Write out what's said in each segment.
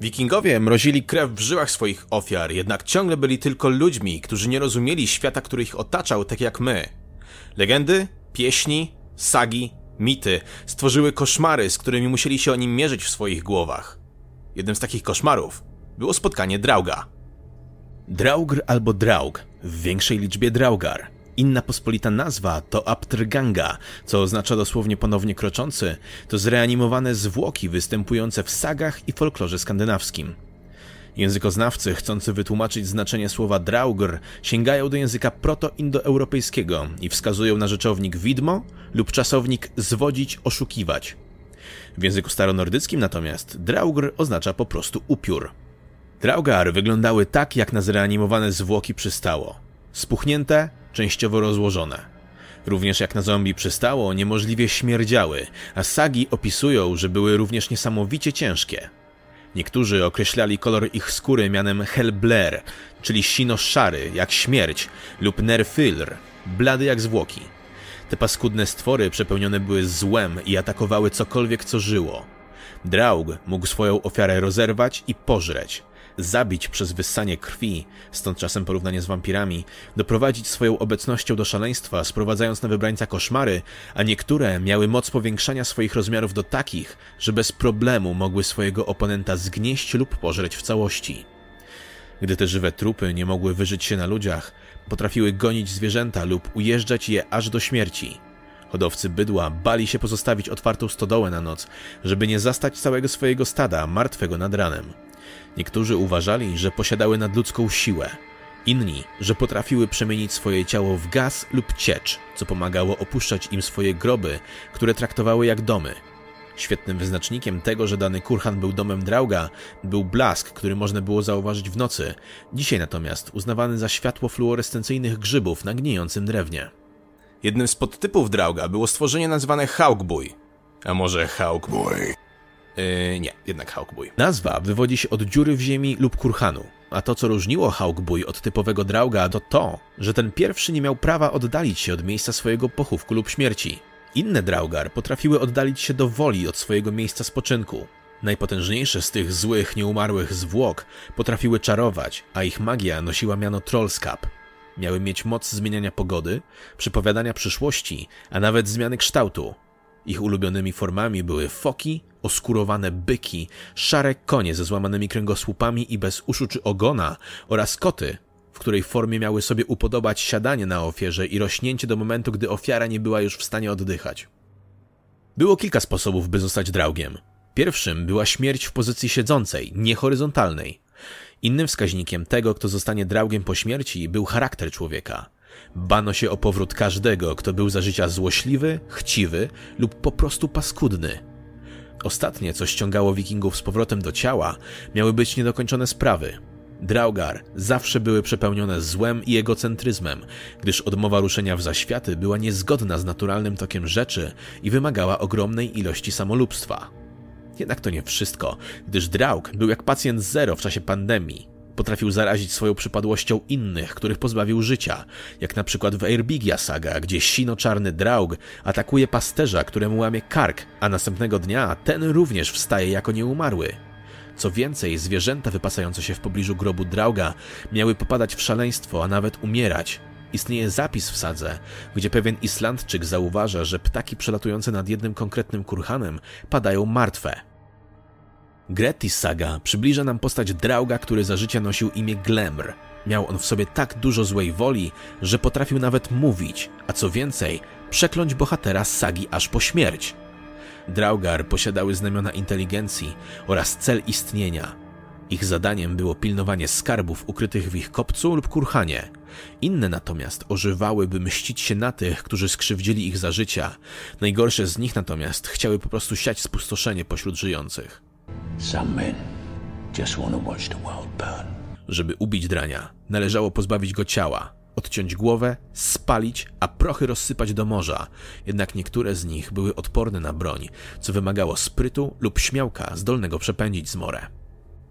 Wikingowie mrozili krew w żyłach swoich ofiar, jednak ciągle byli tylko ludźmi, którzy nie rozumieli świata, który ich otaczał, tak jak my. Legendy, pieśni, sagi, mity stworzyły koszmary, z którymi musieli się oni mierzyć w swoich głowach. Jednym z takich koszmarów było spotkanie Drauga. Draugr albo Draug, w większej liczbie Draugar. Inna pospolita nazwa to Aptrganga, co oznacza dosłownie ponownie kroczący, to zreanimowane zwłoki występujące w sagach i folklorze skandynawskim. Językoznawcy chcący wytłumaczyć znaczenie słowa draugr sięgają do języka proto-indoeuropejskiego i wskazują na rzeczownik widmo lub czasownik zwodzić, oszukiwać. W języku staronordyckim natomiast draugr oznacza po prostu upiór. Draugar wyglądały tak, jak na zreanimowane zwłoki przystało. Spuchnięte, częściowo rozłożone. Również jak na zombie przystało, niemożliwie śmierdziały, a sagi opisują, że były również niesamowicie ciężkie. Niektórzy określali kolor ich skóry mianem Hellblair, czyli sino-szary, jak śmierć, lub Nerfylr, blady jak zwłoki. Te paskudne stwory przepełnione były złem i atakowały cokolwiek, co żyło. Draug mógł swoją ofiarę rozerwać i pożreć, zabić przez wyssanie krwi, stąd czasem porównanie z wampirami, doprowadzić swoją obecnością do szaleństwa, sprowadzając na wybrańca koszmary, a niektóre miały moc powiększania swoich rozmiarów do takich, że bez problemu mogły swojego oponenta zgnieść lub pożreć w całości. Gdy te żywe trupy nie mogły wyżyć się na ludziach, potrafiły gonić zwierzęta lub ujeżdżać je aż do śmierci. Hodowcy bydła bali się pozostawić otwartą stodołę na noc, żeby nie zastać całego swojego stada martwego nad ranem. Niektórzy uważali, że posiadały nadludzką siłę, inni, że potrafiły przemienić swoje ciało w gaz lub ciecz, co pomagało opuszczać im swoje groby, które traktowały jak domy. Świetnym wyznacznikiem tego, że dany kurhan był domem Drauga, był blask, który można było zauważyć w nocy, dzisiaj natomiast uznawany za światło fluorescencyjnych grzybów na gnijącym drewnie. Jednym z podtypów Drauga było stworzenie nazwane Haukbuj. A może Haukbuj? Yy, nie, jednak Hawkbuy. Nazwa wywodzi się od dziury w ziemi lub kurhanu. A to, co różniło Hawkbuy od typowego Drauga, to to, że ten pierwszy nie miał prawa oddalić się od miejsca swojego pochówku lub śmierci. Inne Draugar potrafiły oddalić się do woli od swojego miejsca spoczynku. Najpotężniejsze z tych złych, nieumarłych zwłok potrafiły czarować, a ich magia nosiła miano Trollskap. Miały mieć moc zmieniania pogody, przepowiadania przyszłości, a nawet zmiany kształtu. Ich ulubionymi formami były foki, oskurowane byki, szare konie ze złamanymi kręgosłupami i bez uszu czy ogona oraz koty, w której formie miały sobie upodobać siadanie na ofierze i rośnięcie do momentu, gdy ofiara nie była już w stanie oddychać. Było kilka sposobów, by zostać draugiem. Pierwszym była śmierć w pozycji siedzącej, niehoryzontalnej. Innym wskaźnikiem tego, kto zostanie draugiem po śmierci, był charakter człowieka. Bano się o powrót każdego, kto był za życia złośliwy, chciwy lub po prostu paskudny. Ostatnie, co ściągało wikingów z powrotem do ciała, miały być niedokończone sprawy. Draugar zawsze były przepełnione złem i egocentryzmem, gdyż odmowa ruszenia w zaświaty była niezgodna z naturalnym tokiem rzeczy i wymagała ogromnej ilości samolubstwa. Jednak to nie wszystko, gdyż Draug był jak pacjent zero w czasie pandemii. Potrafił zarazić swoją przypadłością innych, których pozbawił życia, jak na przykład w Airbigia saga, gdzie sino-czarny Draug atakuje pasterza, któremu łamie kark, a następnego dnia ten również wstaje jako nieumarły. Co więcej, zwierzęta wypasające się w pobliżu grobu Drauga miały popadać w szaleństwo, a nawet umierać. Istnieje zapis w sadze, gdzie pewien Islandczyk zauważa, że ptaki przelatujące nad jednym konkretnym kurhanem padają martwe. Gretis saga przybliża nam postać Drauga, który za życia nosił imię Glemr. Miał on w sobie tak dużo złej woli, że potrafił nawet mówić, a co więcej, przekląć bohatera z sagi aż po śmierć. Draugar posiadały znamiona inteligencji oraz cel istnienia. Ich zadaniem było pilnowanie skarbów ukrytych w ich kopcu lub kurhanie. Inne natomiast ożywały, by mścić się na tych, którzy skrzywdzili ich za życia. Najgorsze z nich natomiast chciały po prostu siać spustoszenie pośród żyjących. Żeby ubić drania, należało pozbawić go ciała, odciąć głowę, spalić, a prochy rozsypać do morza. Jednak niektóre z nich były odporne na broń, co wymagało sprytu lub śmiałka zdolnego przepędzić zmorę.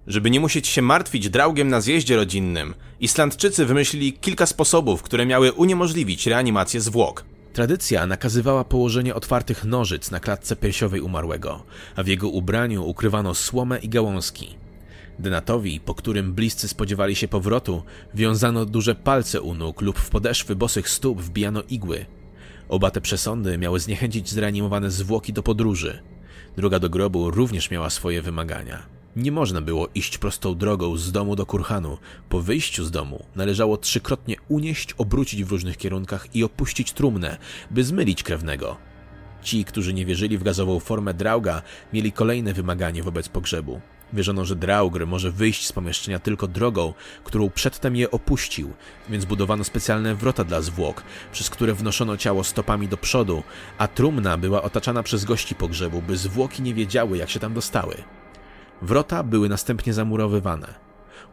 Żeby nie musieć się martwić draugiem na zjeździe rodzinnym, Islandczycy wymyślili kilka sposobów, które miały uniemożliwić reanimację zwłok. Tradycja nakazywała położenie otwartych nożyc na klatce piersiowej umarłego, a w jego ubraniu ukrywano słomę i gałązki. Denatowi, po którym bliscy spodziewali się powrotu, wiązano duże palce u nóg lub w podeszwy bosych stóp wbijano igły. Oba te przesądy miały zniechęcić zreanimowane zwłoki do podróży. Droga do grobu również miała swoje wymagania. Nie można było iść prostą drogą z domu do kurhanu. Po wyjściu z domu należało trzykrotnie unieść, obrócić w różnych kierunkach i opuścić trumnę, by zmylić krewnego. Ci, którzy nie wierzyli w gazową formę Drauga, mieli kolejne wymaganie wobec pogrzebu. Wierzono, że Draugr może wyjść z pomieszczenia tylko drogą, którą przedtem je opuścił, więc budowano specjalne wrota dla zwłok, przez które wnoszono ciało stopami do przodu, a trumna była otaczana przez gości pogrzebu, by zwłoki nie wiedziały, jak się tam dostały. Wrota były następnie zamurowywane.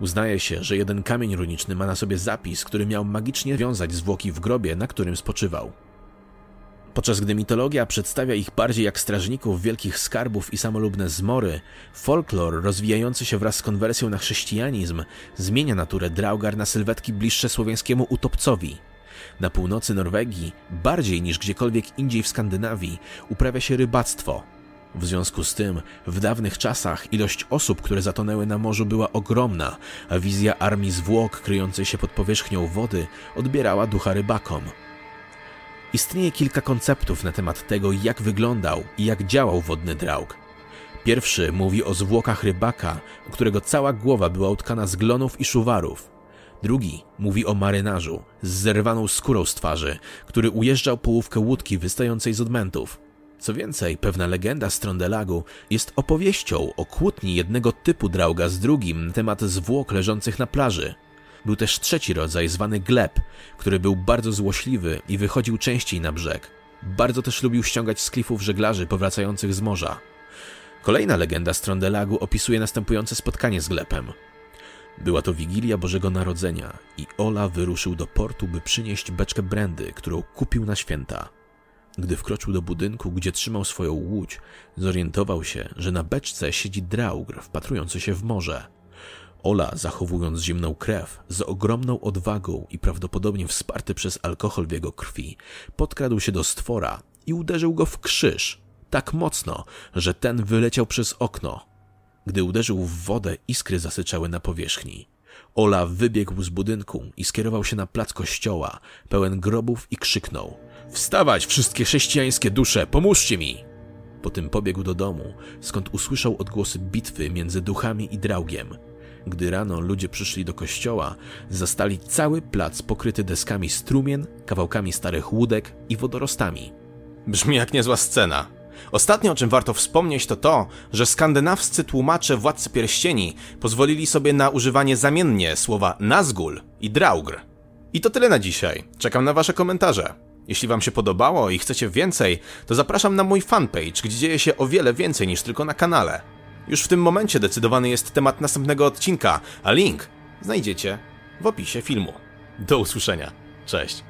Uznaje się, że jeden kamień runiczny ma na sobie zapis, który miał magicznie wiązać zwłoki w grobie, na którym spoczywał. Podczas gdy mitologia przedstawia ich bardziej jak strażników wielkich skarbów i samolubne zmory, folklor rozwijający się wraz z konwersją na chrześcijanizm zmienia naturę Draugar na sylwetki bliższe słowiańskiemu utopcowi. Na północy Norwegii, bardziej niż gdziekolwiek indziej w Skandynawii, uprawia się rybactwo. W związku z tym, w dawnych czasach ilość osób, które zatonęły na morzu była ogromna, a wizja armii zwłok kryjącej się pod powierzchnią wody odbierała ducha rybakom. Istnieje kilka konceptów na temat tego, jak wyglądał i jak działał wodny draug. Pierwszy mówi o zwłokach rybaka, u którego cała głowa była utkana z glonów i szuwarów. Drugi mówi o marynarzu z zerwaną skórą z twarzy, który ujeżdżał połówkę łódki wystającej z odmentów. Co więcej, pewna legenda z Trondelagu jest opowieścią o kłótni jednego typu drauga z drugim na temat zwłok leżących na plaży. Był też trzeci rodzaj, zwany gleb, który był bardzo złośliwy i wychodził częściej na brzeg. Bardzo też lubił ściągać z klifów żeglarzy powracających z morza. Kolejna legenda z Trondelagu opisuje następujące spotkanie z Glepem. Była to Wigilia Bożego Narodzenia i Ola wyruszył do portu, by przynieść beczkę brandy, którą kupił na święta. Gdy wkroczył do budynku, gdzie trzymał swoją łódź, zorientował się, że na beczce siedzi draugr wpatrujący się w morze. Ola, zachowując zimną krew, z ogromną odwagą i prawdopodobnie wsparty przez alkohol w jego krwi, podkradł się do stwora i uderzył go w krzyż, tak mocno, że ten wyleciał przez okno. Gdy uderzył w wodę, iskry zasyczały na powierzchni. Ola wybiegł z budynku i skierował się na plac kościoła, pełen grobów i krzyknął: Wstawać, wszystkie chrześcijańskie dusze, pomóżcie mi! Potem pobiegł do domu, skąd usłyszał odgłosy bitwy między duchami i draugiem. Gdy rano ludzie przyszli do kościoła, zastali cały plac pokryty deskami strumien, kawałkami starych łódek i wodorostami. Brzmi jak niezła scena. Ostatnie, o czym warto wspomnieć, to to, że skandynawscy tłumacze Władcy Pierścieni pozwolili sobie na używanie zamiennie słowa Nazgul i Draugr. I to tyle na dzisiaj. Czekam na wasze komentarze. Jeśli wam się podobało i chcecie więcej, to zapraszam na mój fanpage, gdzie dzieje się o wiele więcej niż tylko na kanale. Już w tym momencie decydowany jest temat następnego odcinka, a link znajdziecie w opisie filmu. Do usłyszenia. Cześć.